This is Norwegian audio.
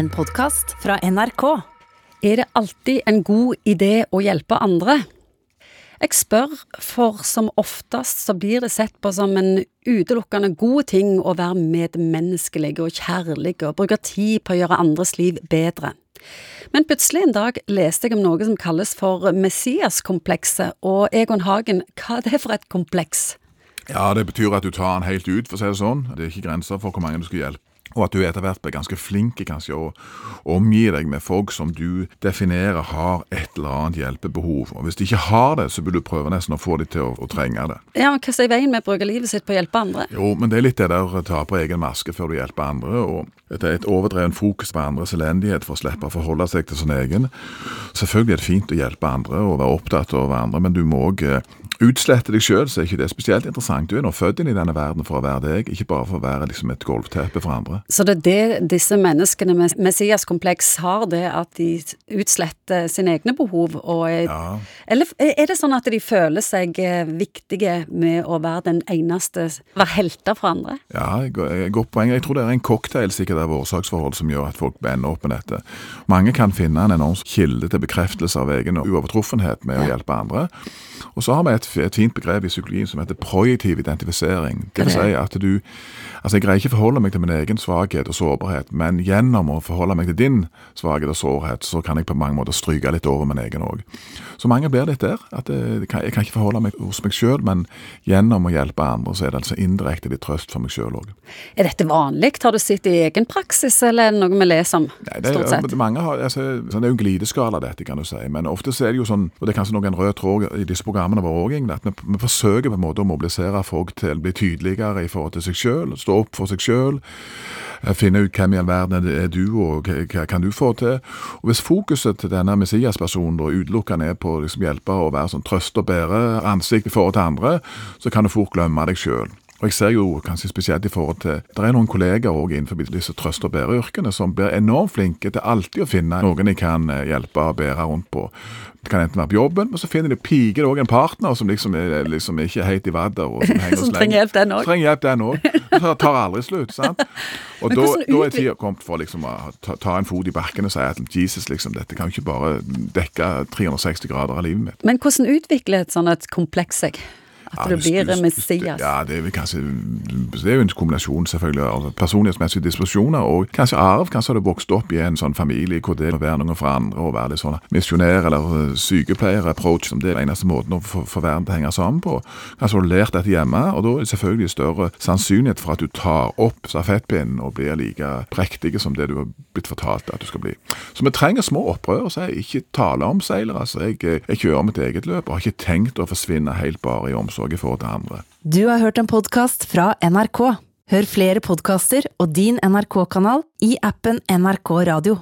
en podkast fra NRK. Er det alltid en god idé å hjelpe andre? Jeg spør, for som oftest så blir det sett på som en utelukkende god ting å være medmenneskelig og kjærlig og bruke tid på å gjøre andres liv bedre. Men plutselig en dag leste jeg om noe som kalles for Messias-komplekset, og Egon Hagen, hva er det for et kompleks? Ja, Det betyr at du tar den helt ut, for å si det sånn. Det er ikke grenser for hvor mange du skal hjelpe. Og at du etter hvert blir ganske flink kanskje å omgi deg med folk som du definerer har et eller annet hjelpebehov. Og Hvis de ikke har det, så burde du prøve nesten å få dem til å, å trenge det. Ja, men Hva er veien med å bruke livet sitt på å hjelpe andre? Jo, men det er litt det der å ta på egen maske før du hjelper andre. og det er et overdreven fokus på andres elendighet for å slippe å forholde seg til sin egen. Selvfølgelig er det fint å hjelpe andre og være opptatt av andre, men du må òg utslette deg sjøl, så er ikke det spesielt interessant. Du er nå født inn i denne verden for å være deg, ikke bare for å være liksom et gulvteppe for andre. Så det er det disse menneskene med Messias-kompleks har, det at de utsletter sine egne behov? Og er, Ja. Eller er det sånn at de føler seg eh, viktige med å være den eneste Være helter for andre? Ja, godt poeng. Jeg tror det er en cocktail sikkert av årsaksforhold som gjør at folk ender opp med dette. Mange kan finne en enorm kilde til bekreftelse av egen uovertruffenhet med å hjelpe andre. Og så har vi et, et fint begrep i psykologien som heter projektiv identifisering. Det vil si at du Altså, jeg greier ikke å forholde meg til min egen svakhet og sårbarhet, men gjennom å forholde meg til din svakhet og sårhet, så kan jeg på mange måter stryke litt over min egen òg. Så mange blir litt der. at eh, Jeg kan ikke forholde meg hos meg sjøl, men gjennom å hjelpe andre, så er det altså indirekte litt trøst for meg sjøl òg. Er dette vanlig? Har du sett i egen praksis, eller er det noe vi leser om, Nei, det, stort sett? mange har, altså, sånn, det er jo en glideskala, dette, kan du si. Men ofte så er det jo sånn, og det er kanskje noen rød tråd i disse programmene våre òg, egentlig, at vi, vi forsøker på en måte å mobilisere folk til å bli tydeligere i forhold til seg sjøl, stå opp for seg sjøl. Finne ut hvem i all verden er du, og hva kan du få til. Og Hvis fokuset til denne Messias-personen utelukkende er på å liksom, hjelpe og være sånn trøst og bære ansikt i forhold til andre, så kan du fort glemme deg sjøl. Og jeg ser jo kanskje spesielt i forhold til Det er noen kolleger også innenfor disse trøst- og bæreyrkene som blir enormt flinke til alltid å finne noen de kan eh, hjelpe og bære rundt på. Det kan enten være på jobben, men så finner de piker òg en partner som liksom, er, liksom ikke er helt i vadder. og Som, Som trenger hjelp, den også. Trenger hjelp, den òg. Det tar aldri slutt. sant? Og da, da er tida kommet for liksom å ta, ta en fot i bakken og si at Jesus, liksom, dette kan jo ikke bare dekke 360 grader av livet mitt. Men hvordan utvikler et sånt et kompleks seg? At Ja, du blir en Messias? Ja, det er, kanskje, det er jo en kombinasjon selvfølgelig Altså, personlighetsmessige disposisjoner og kanskje arv. Kanskje har du vokst opp i en sånn familie hvor det å være noen for andre og være litt sånn misjonær eller eh, sykepleier-approach som det er eneste måten å få, få verden til å henge sammen på. Kanskje har du lært dette hjemme, og da er det selvfølgelig større sannsynlighet for at du tar opp stafettpinnen og blir like prektig som det du har blitt fortalt at du skal bli. Så vi trenger små opprør, så jeg ikke tale om seilere. Altså, jeg, eh, jeg kjører mitt eget løp og har ikke tenkt å forsvinne helt bare i omsorg i for til andre. Du har hørt en podkast fra NRK. Hør flere podkaster og din NRK-kanal i appen NRK Radio.